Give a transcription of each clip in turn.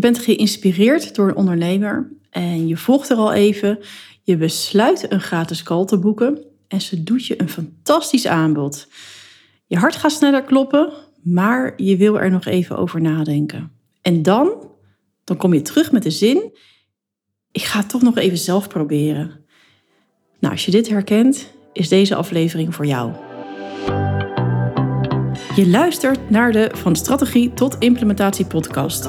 Je bent geïnspireerd door een ondernemer en je volgt er al even. Je besluit een gratis call te boeken en ze doet je een fantastisch aanbod. Je hart gaat sneller kloppen, maar je wil er nog even over nadenken. En dan, dan kom je terug met de zin: ik ga het toch nog even zelf proberen. Nou, als je dit herkent, is deze aflevering voor jou. Je luistert naar de Van Strategie tot Implementatie podcast.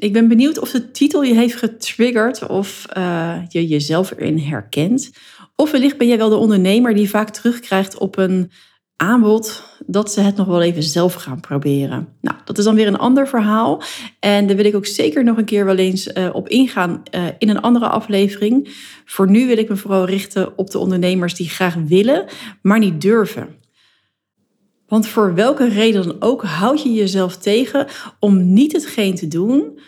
Ik ben benieuwd of de titel je heeft getriggerd of uh, je jezelf erin herkent. Of wellicht ben jij wel de ondernemer die vaak terugkrijgt op een aanbod dat ze het nog wel even zelf gaan proberen. Nou, dat is dan weer een ander verhaal. En daar wil ik ook zeker nog een keer wel eens uh, op ingaan uh, in een andere aflevering. Voor nu wil ik me vooral richten op de ondernemers die graag willen, maar niet durven. Want voor welke reden dan ook houd je jezelf tegen om niet hetgeen te doen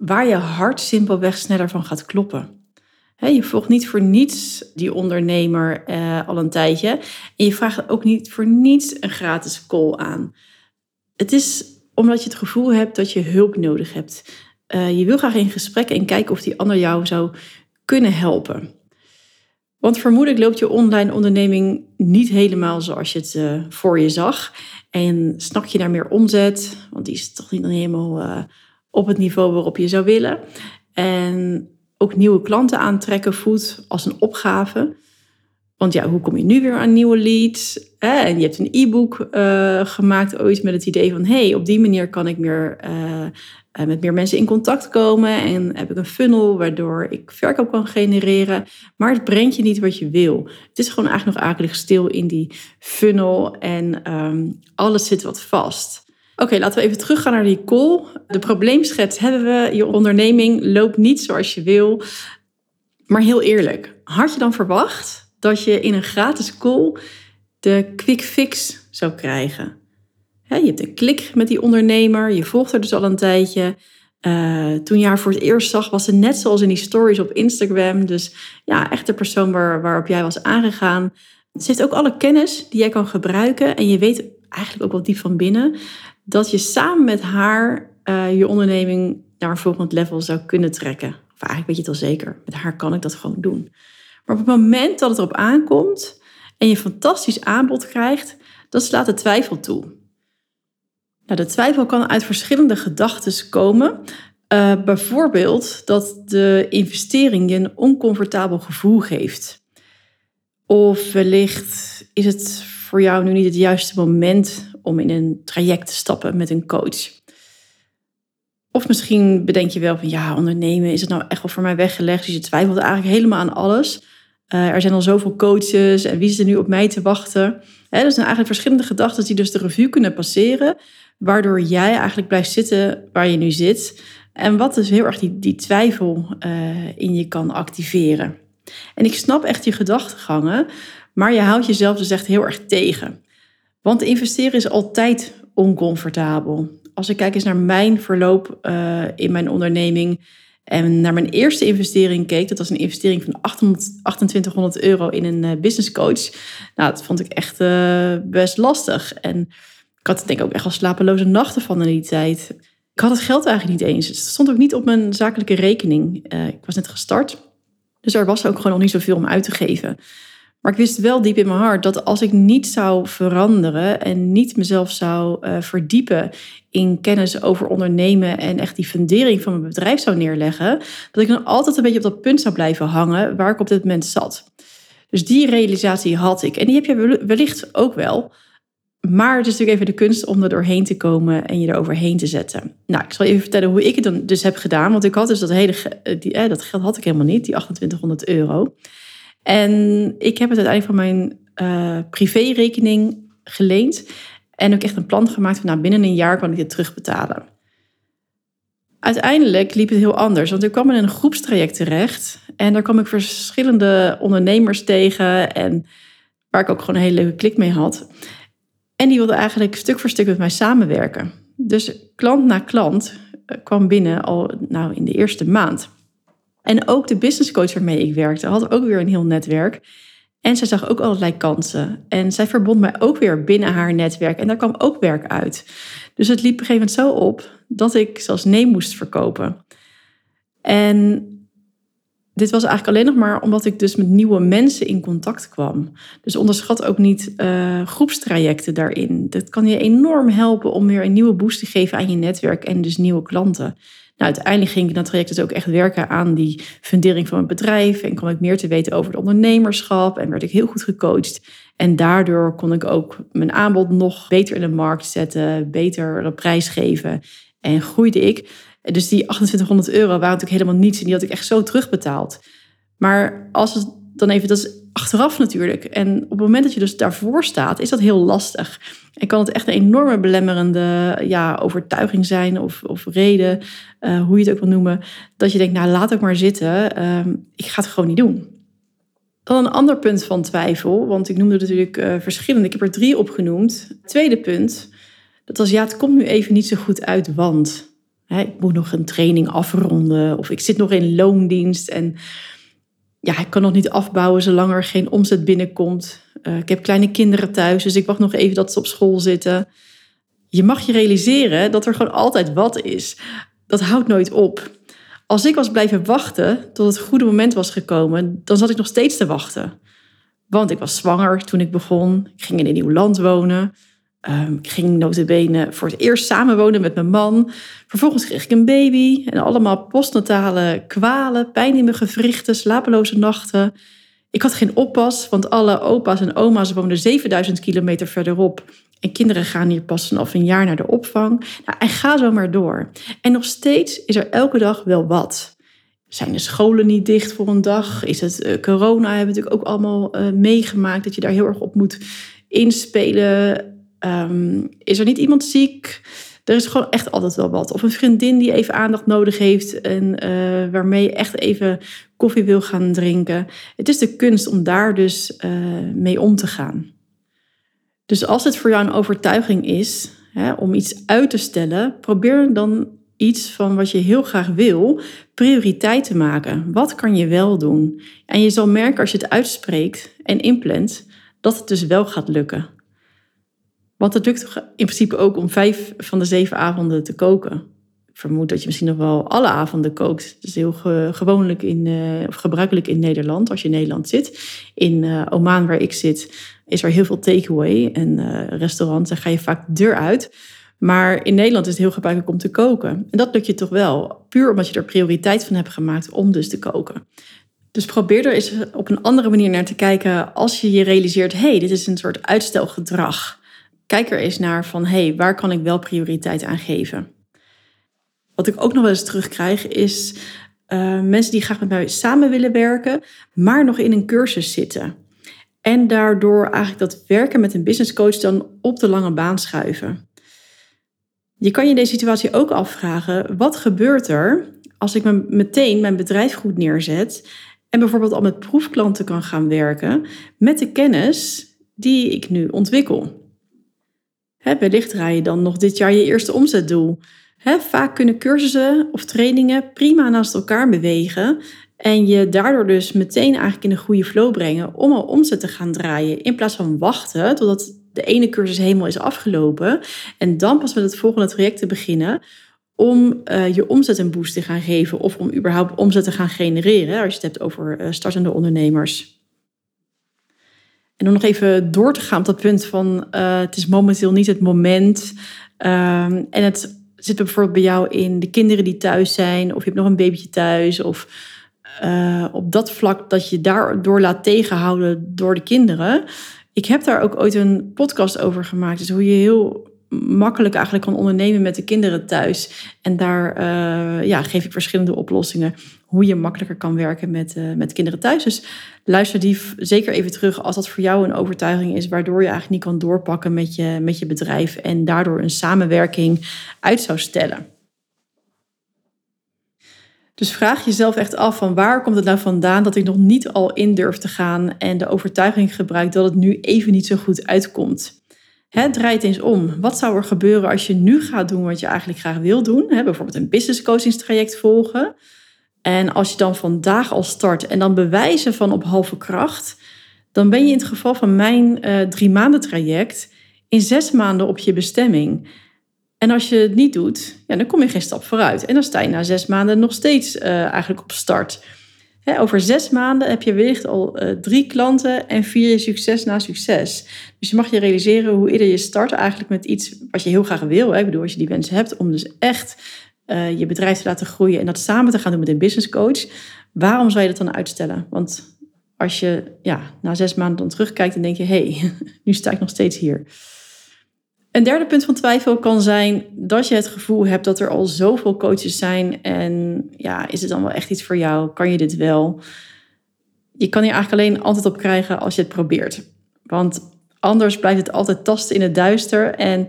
waar je hart simpelweg sneller van gaat kloppen. je volgt niet voor niets die ondernemer uh, al een tijdje. En je vraagt ook niet voor niets een gratis call aan. Het is omdat je het gevoel hebt dat je hulp nodig hebt. Uh, je wil graag in gesprek en kijken of die ander jou zou kunnen helpen. Want vermoedelijk loopt je online onderneming niet helemaal zoals je het uh, voor je zag. En snak je naar meer omzet, want die is toch niet helemaal op het niveau waarop je zou willen. En ook nieuwe klanten aantrekken voelt als een opgave. Want ja, hoe kom je nu weer aan nieuwe leads? En je hebt een e-book uh, gemaakt ooit met het idee van... hey, op die manier kan ik meer, uh, met meer mensen in contact komen... en heb ik een funnel waardoor ik verkoop kan genereren. Maar het brengt je niet wat je wil. Het is gewoon eigenlijk nog akelig stil in die funnel... en um, alles zit wat vast. Oké, laten we even teruggaan naar die call. De probleemschets hebben we. Je onderneming loopt niet zoals je wil. Maar heel eerlijk, had je dan verwacht dat je in een gratis call de quick fix zou krijgen? je hebt een klik met die ondernemer, je volgt er dus al een tijdje. Uh, toen je haar voor het eerst zag, was ze net zoals in die stories op Instagram. Dus ja, echt de persoon waar, waarop jij was aangegaan. Ze heeft ook alle kennis die jij kan gebruiken. En je weet eigenlijk ook wel diep van binnen dat je samen met haar uh, je onderneming naar een volgend level zou kunnen trekken. Of eigenlijk weet je het al zeker. Met haar kan ik dat gewoon doen. Maar op het moment dat het erop aankomt en je een fantastisch aanbod krijgt, dan slaat de twijfel toe. Nou, de twijfel kan uit verschillende gedachten komen. Uh, bijvoorbeeld dat de investering je een oncomfortabel gevoel geeft. Of wellicht is het voor jou nu niet het juiste moment om in een traject te stappen met een coach. Of misschien bedenk je wel van ja, ondernemen, is het nou echt wel voor mij weggelegd? Dus je twijfelt eigenlijk helemaal aan alles. Uh, er zijn al zoveel coaches en wie is er nu op mij te wachten? He, er zijn eigenlijk verschillende gedachten die dus de revue kunnen passeren, waardoor jij eigenlijk blijft zitten waar je nu zit. En wat dus heel erg die, die twijfel uh, in je kan activeren. En ik snap echt je gedachtegangen, maar je houdt jezelf dus echt heel erg tegen. Want investeren is altijd oncomfortabel. Als ik kijk eens naar mijn verloop uh, in mijn onderneming en naar mijn eerste investering keek, dat was een investering van 800, 2800 euro in een uh, business coach. Nou, dat vond ik echt uh, best lastig. En ik had denk ik ook echt al slapeloze nachten van in die tijd. Ik had het geld eigenlijk niet eens. Het stond ook niet op mijn zakelijke rekening. ik was net gestart. Dus er was ook gewoon nog niet zoveel om uit te geven. Maar ik wist wel diep in mijn hart dat als ik niet zou veranderen en niet mezelf zou uh, verdiepen in kennis over ondernemen en echt die fundering van mijn bedrijf zou neerleggen, dat ik dan altijd een beetje op dat punt zou blijven hangen waar ik op dit moment zat. Dus die realisatie had ik. En die heb je wellicht ook wel. Maar het is natuurlijk even de kunst om er doorheen te komen en je er overheen te zetten. Nou, ik zal even vertellen hoe ik het dan dus heb gedaan. Want ik had dus dat hele die, eh, dat geld had ik helemaal niet, die 2800 euro. En ik heb het uiteindelijk van mijn uh, privérekening geleend. En ook echt een plan gemaakt van nou, binnen een jaar kan ik dit terugbetalen. Uiteindelijk liep het heel anders, want ik kwam in een groepstraject terecht. En daar kwam ik verschillende ondernemers tegen en waar ik ook gewoon een hele leuke klik mee had. En die wilden eigenlijk stuk voor stuk met mij samenwerken. Dus klant na klant eh, kwam binnen al nou, in de eerste maand. En ook de business coach waarmee ik werkte had ook weer een heel netwerk. En zij zag ook allerlei kansen. En zij verbond mij ook weer binnen haar netwerk. En daar kwam ook werk uit. Dus het liep op een gegeven moment zo op dat ik zelfs nee moest verkopen. En dit was eigenlijk alleen nog maar omdat ik dus met nieuwe mensen in contact kwam. Dus onderschat ook niet uh, groepstrajecten daarin. Dat kan je enorm helpen om weer een nieuwe boost te geven aan je netwerk en dus nieuwe klanten. Nou, uiteindelijk ging ik dat traject dus ook echt werken aan die fundering van mijn bedrijf. En kwam ik meer te weten over het ondernemerschap. En werd ik heel goed gecoacht. En daardoor kon ik ook mijn aanbod nog beter in de markt zetten. Beter prijs geven. En groeide ik. Dus die 2800 euro waren natuurlijk helemaal niets. En die had ik echt zo terugbetaald. Maar als het dan even, dat is achteraf natuurlijk. En op het moment dat je dus daarvoor staat, is dat heel lastig. En kan het echt een enorme belemmerende ja, overtuiging zijn of, of reden, uh, hoe je het ook wil noemen. Dat je denkt, nou laat ik maar zitten, uh, ik ga het gewoon niet doen. Dan een ander punt van twijfel, want ik noemde natuurlijk uh, verschillende, ik heb er drie opgenoemd. Tweede punt, dat was ja, het komt nu even niet zo goed uit, want hè, ik moet nog een training afronden of ik zit nog in loondienst en ja, ik kan nog niet afbouwen zolang er geen omzet binnenkomt. Uh, ik heb kleine kinderen thuis, dus ik wacht nog even dat ze op school zitten. Je mag je realiseren dat er gewoon altijd wat is. Dat houdt nooit op. Als ik was blijven wachten tot het goede moment was gekomen, dan zat ik nog steeds te wachten. Want ik was zwanger toen ik begon. Ik ging in een nieuw land wonen. Um, ik ging notabene voor het eerst samenwonen met mijn man. Vervolgens kreeg ik een baby en allemaal postnatale kwalen, pijn in mijn gewrichten, slapeloze nachten. Ik had geen oppas, want alle opa's en oma's woonden 7000 kilometer verderop. En kinderen gaan hier pas vanaf een jaar naar de opvang. Nou, en ga zo maar door. En nog steeds is er elke dag wel wat. Zijn de scholen niet dicht voor een dag? Is het uh, corona? Hebben we natuurlijk ook allemaal uh, meegemaakt dat je daar heel erg op moet inspelen. Um, is er niet iemand ziek? Er is gewoon echt altijd wel wat. Of een vriendin die even aandacht nodig heeft en uh, waarmee je echt even koffie wil gaan drinken. Het is de kunst om daar dus uh, mee om te gaan. Dus als het voor jou een overtuiging is hè, om iets uit te stellen, probeer dan iets van wat je heel graag wil prioriteit te maken. Wat kan je wel doen? En je zal merken als je het uitspreekt en inplant, dat het dus wel gaat lukken. Want het lukt in principe ook om vijf van de zeven avonden te koken. Ik vermoed dat je misschien nog wel alle avonden kookt. Dat is heel gewoonlijk in, uh, of gebruikelijk in Nederland, als je in Nederland zit. In uh, Oman, waar ik zit, is er heel veel takeaway en uh, restaurants. Daar ga je vaak de deur uit. Maar in Nederland is het heel gebruikelijk om te koken. En dat lukt je toch wel, puur omdat je er prioriteit van hebt gemaakt om dus te koken. Dus probeer er eens op een andere manier naar te kijken als je je realiseert: hé, hey, dit is een soort uitstelgedrag. Kijk er eens naar van, hé, hey, waar kan ik wel prioriteit aan geven? Wat ik ook nog wel eens terugkrijg is uh, mensen die graag met mij samen willen werken, maar nog in een cursus zitten. En daardoor eigenlijk dat werken met een business coach dan op de lange baan schuiven. Je kan je deze situatie ook afvragen, wat gebeurt er als ik me meteen mijn bedrijf goed neerzet en bijvoorbeeld al met proefklanten kan gaan werken met de kennis die ik nu ontwikkel? Wellicht draai je dan nog dit jaar je eerste omzetdoel. Vaak kunnen cursussen of trainingen prima naast elkaar bewegen en je daardoor dus meteen eigenlijk in een goede flow brengen om al omzet te gaan draaien. In plaats van wachten totdat de ene cursus helemaal is afgelopen en dan pas met het volgende traject te beginnen om uh, je omzet een boost te gaan geven of om überhaupt omzet te gaan genereren als je het hebt over uh, startende ondernemers. En om nog even door te gaan op dat punt van uh, het is momenteel niet het moment. Um, en het zit bijvoorbeeld bij jou in de kinderen die thuis zijn, of je hebt nog een babytje thuis, of uh, op dat vlak dat je daardoor laat tegenhouden door de kinderen. Ik heb daar ook ooit een podcast over gemaakt. Dus hoe je heel makkelijk eigenlijk kan ondernemen met de kinderen thuis. En daar uh, ja, geef ik verschillende oplossingen hoe je makkelijker kan werken met, uh, met kinderen thuis. Dus luister die zeker even terug als dat voor jou een overtuiging is, waardoor je eigenlijk niet kan doorpakken met je, met je bedrijf en daardoor een samenwerking uit zou stellen. Dus vraag jezelf echt af van waar komt het nou vandaan dat ik nog niet al in durf te gaan en de overtuiging gebruik dat het nu even niet zo goed uitkomt. Hè, draai het eens om. Wat zou er gebeuren als je nu gaat doen wat je eigenlijk graag wil doen? Bijvoorbeeld een business coachingstraject volgen. En als je dan vandaag al start en dan bewijzen van op halve kracht, dan ben je in het geval van mijn uh, drie maanden traject in zes maanden op je bestemming. En als je het niet doet, ja, dan kom je geen stap vooruit. En dan sta je na zes maanden nog steeds uh, eigenlijk op start. Over zes maanden heb je wellicht al uh, drie klanten en vier je succes na succes. Dus je mag je realiseren hoe eerder je start eigenlijk met iets wat je heel graag wil. Hè. Ik bedoel, als je die wens hebt om dus echt uh, je bedrijf te laten groeien en dat samen te gaan doen met een business coach. Waarom zou je dat dan uitstellen? Want als je ja, na zes maanden dan terugkijkt en denk je, hé, hey, nu sta ik nog steeds hier. Een derde punt van twijfel kan zijn dat je het gevoel hebt dat er al zoveel coaches zijn. En ja, is het dan wel echt iets voor jou? Kan je dit wel? Je kan hier eigenlijk alleen antwoord op krijgen als je het probeert. Want anders blijft het altijd tasten in het duister. En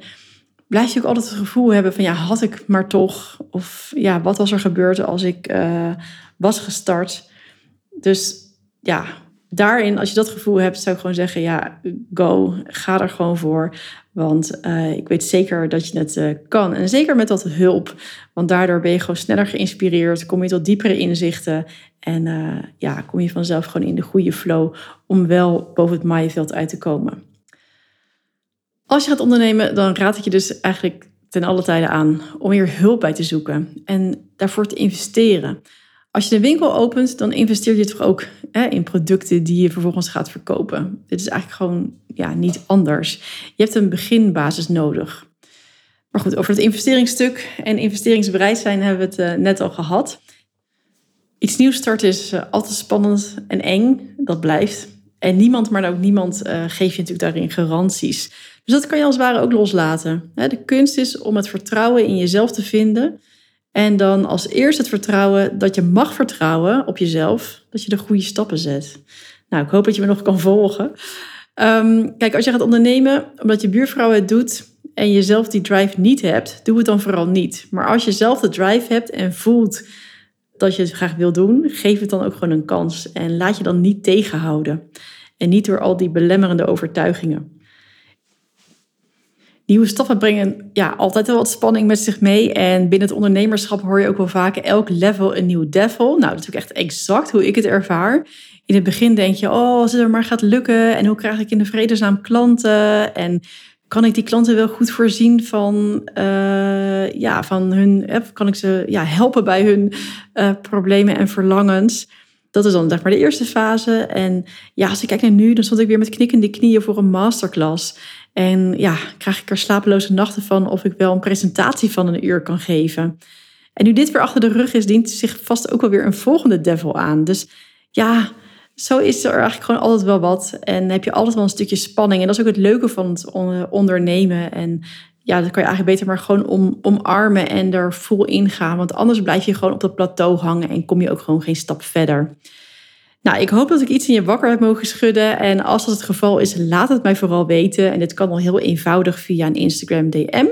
blijf je ook altijd het gevoel hebben van ja, had ik maar toch. Of ja, wat was er gebeurd als ik uh, was gestart? Dus ja, daarin, als je dat gevoel hebt, zou ik gewoon zeggen: ja, go, ga er gewoon voor. Want uh, ik weet zeker dat je het uh, kan. En zeker met dat hulp. Want daardoor ben je gewoon sneller geïnspireerd. Kom je tot diepere inzichten. En uh, ja, kom je vanzelf gewoon in de goede flow. Om wel boven het maaiveld uit te komen. Als je gaat ondernemen, dan raad ik je dus eigenlijk ten alle tijden aan om hier hulp bij te zoeken. En daarvoor te investeren. Als je een winkel opent, dan investeer je toch ook hè, in producten die je vervolgens gaat verkopen. Dit is eigenlijk gewoon ja, niet anders. Je hebt een beginbasis nodig. Maar goed, over het investeringsstuk en investeringsbereid zijn hebben we het uh, net al gehad. Iets nieuws starten is uh, altijd spannend en eng, dat blijft. En niemand, maar ook niemand, uh, geeft je natuurlijk daarin garanties. Dus dat kan je als het ware ook loslaten. De kunst is om het vertrouwen in jezelf te vinden en dan als eerste het vertrouwen dat je mag vertrouwen op jezelf, dat je de goede stappen zet. Nou, ik hoop dat je me nog kan volgen. Ehm, kijk, als je gaat ondernemen omdat je buurvrouw het doet en je zelf die drive niet hebt, doe het dan vooral niet. Maar als je zelf de drive hebt en voelt dat je het graag wil doen, geef het dan ook gewoon een kans. En laat je dan niet tegenhouden. En niet door al die belemmerende overtuigingen nieuwe stappen brengen ja, altijd wel wat spanning met zich mee. En binnen het ondernemerschap hoor je ook wel vaak elk level een nieuw devil. Nou, dat is ook echt exact hoe ik het ervaar. In het begin denk je, oh, als het er maar gaat lukken. En hoe krijg ik in de vredesnaam klanten? En kan ik die klanten wel goed voorzien van, uh, ja, van hun, kan ik ze ja, helpen bij hun uh, problemen en verlangens? Dat is dan zeg maar de eerste fase. En ja, als ik kijk naar nu, dan stond ik weer met knikkende knieën voor een masterclass. En ja, krijg ik er slapeloze nachten van of ik wel een presentatie van een uur kan geven. En nu dit weer achter de rug is, dient zich vast ook wel weer een volgende devil aan. Dus ja, zo is er eigenlijk gewoon altijd wel wat. En heb je altijd wel een stukje spanning. En dat is ook het leuke van het ondernemen. En ja, dat kan je eigenlijk beter maar gewoon om, omarmen en er vol ingaan. Want anders blijf je gewoon op dat plateau hangen en kom je ook gewoon geen stap verder. Nou, ik hoop dat ik iets in je wakker heb mogen schudden. En als dat het geval is, laat het mij vooral weten. En dit kan al heel eenvoudig via een Instagram DM.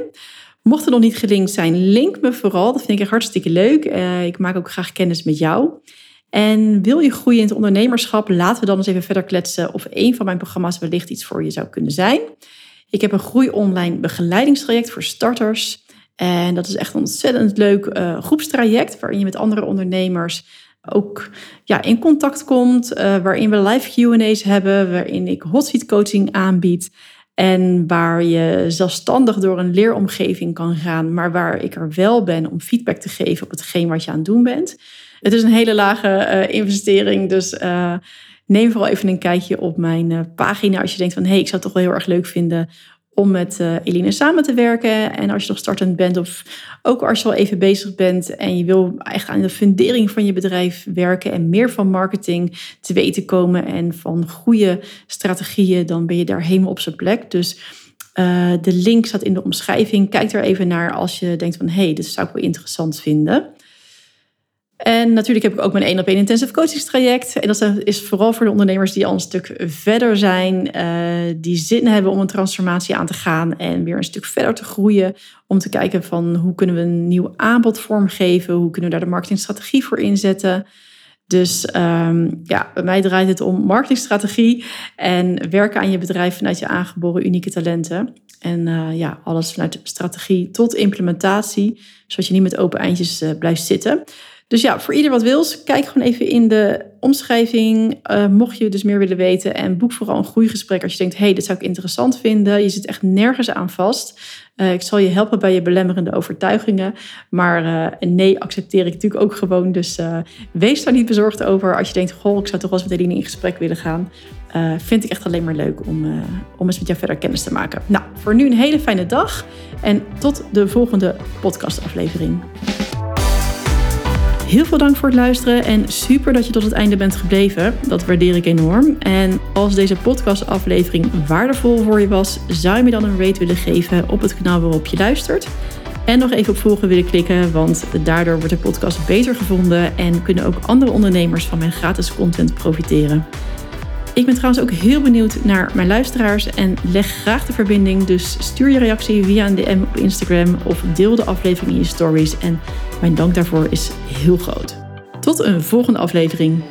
Mocht er nog niet gelinkt zijn, link me vooral. Dat vind ik echt hartstikke leuk. Uh, ik maak ook graag kennis met jou. En wil je groeien in het ondernemerschap? Laten we dan eens even verder kletsen of een van mijn programma's wellicht iets voor je zou kunnen zijn. Ik heb een groei online begeleidingstraject voor starters. En dat is echt een ontzettend leuk uh, groepstraject waarin je met andere ondernemers ook ja, in contact komt, uh, waarin we live Q&A's hebben, waarin ik hotseat coaching aanbied en waar je zelfstandig door een leeromgeving kan gaan, maar waar ik er wel ben om feedback te geven op hetgeen wat je aan het doen bent. Het is een hele lage uh, investering, dus uh, neem vooral even een kijkje op mijn pagina als je denkt van hé, hey, ik zou het toch wel heel erg leuk vinden om met uh, Eline samen te werken. En als je nog startend bent of ook als je al even bezig bent en je wil echt aan de fundering van je bedrijf werken en meer van marketing te weten komen en van goede strategieën, dan ben je daar helemaal op zijn plek. Dus uh, de link staat in de omschrijving. Kijk er even naar als je denkt van hé, hey, dit zou ik wel interessant vinden. En natuurlijk heb ik ook mijn 1 op 1 intensive coachingstraject. En dat is vooral voor de ondernemers die al een stuk verder zijn. Uh, die zin hebben om een transformatie aan te gaan en weer een stuk verder te groeien. Om te kijken van hoe kunnen we een nieuw aanbod vormgeven? Hoe kunnen we daar de marketingstrategie voor inzetten? Dus um, ja, bij mij draait het om marketingstrategie en werken aan je bedrijf vanuit je aangeboren unieke talenten. En uh, ja, alles vanuit strategie tot implementatie, zodat je niet met open eindjes uh, blijft zitten. Dus ja, voor ieder wat wils, kijk gewoon even in de omschrijving. Uh, mocht je dus meer willen weten. En boek vooral een groeigesprek als je denkt: hé, hey, dit zou ik interessant vinden. Je zit echt nergens aan vast. Uh, ik zal je helpen bij je belemmerende overtuigingen. Maar uh, nee, accepteer ik natuurlijk ook gewoon. Dus wees daar niet bezorgd over. Als je denkt: goh, ik zou toch wel eens met Eline in gesprek willen gaan. vind ik echt alleen maar leuk om, om eens met jou verder kennis te maken. Nou, voor nu een hele fijne dag. En tot de volgende podcastaflevering. Heel veel dank voor het luisteren en super dat je tot het einde bent gebleven. Dat waardeer ik enorm. En als deze podcastaflevering waardevol voor je was, zou je me dan een rate willen geven op het kanaal waarop je luistert. En nog even op volgen willen klikken, want daardoor wordt de podcast beter gevonden en kunnen ook andere ondernemers van mijn gratis content profiteren. Ik ben trouwens ook heel benieuwd naar mijn luisteraars en leg graag de verbinding. Dus stuur je reactie via een DM op Instagram of deel de aflevering in je stories. En mijn dank daarvoor is heel groot. Tot een volgende aflevering.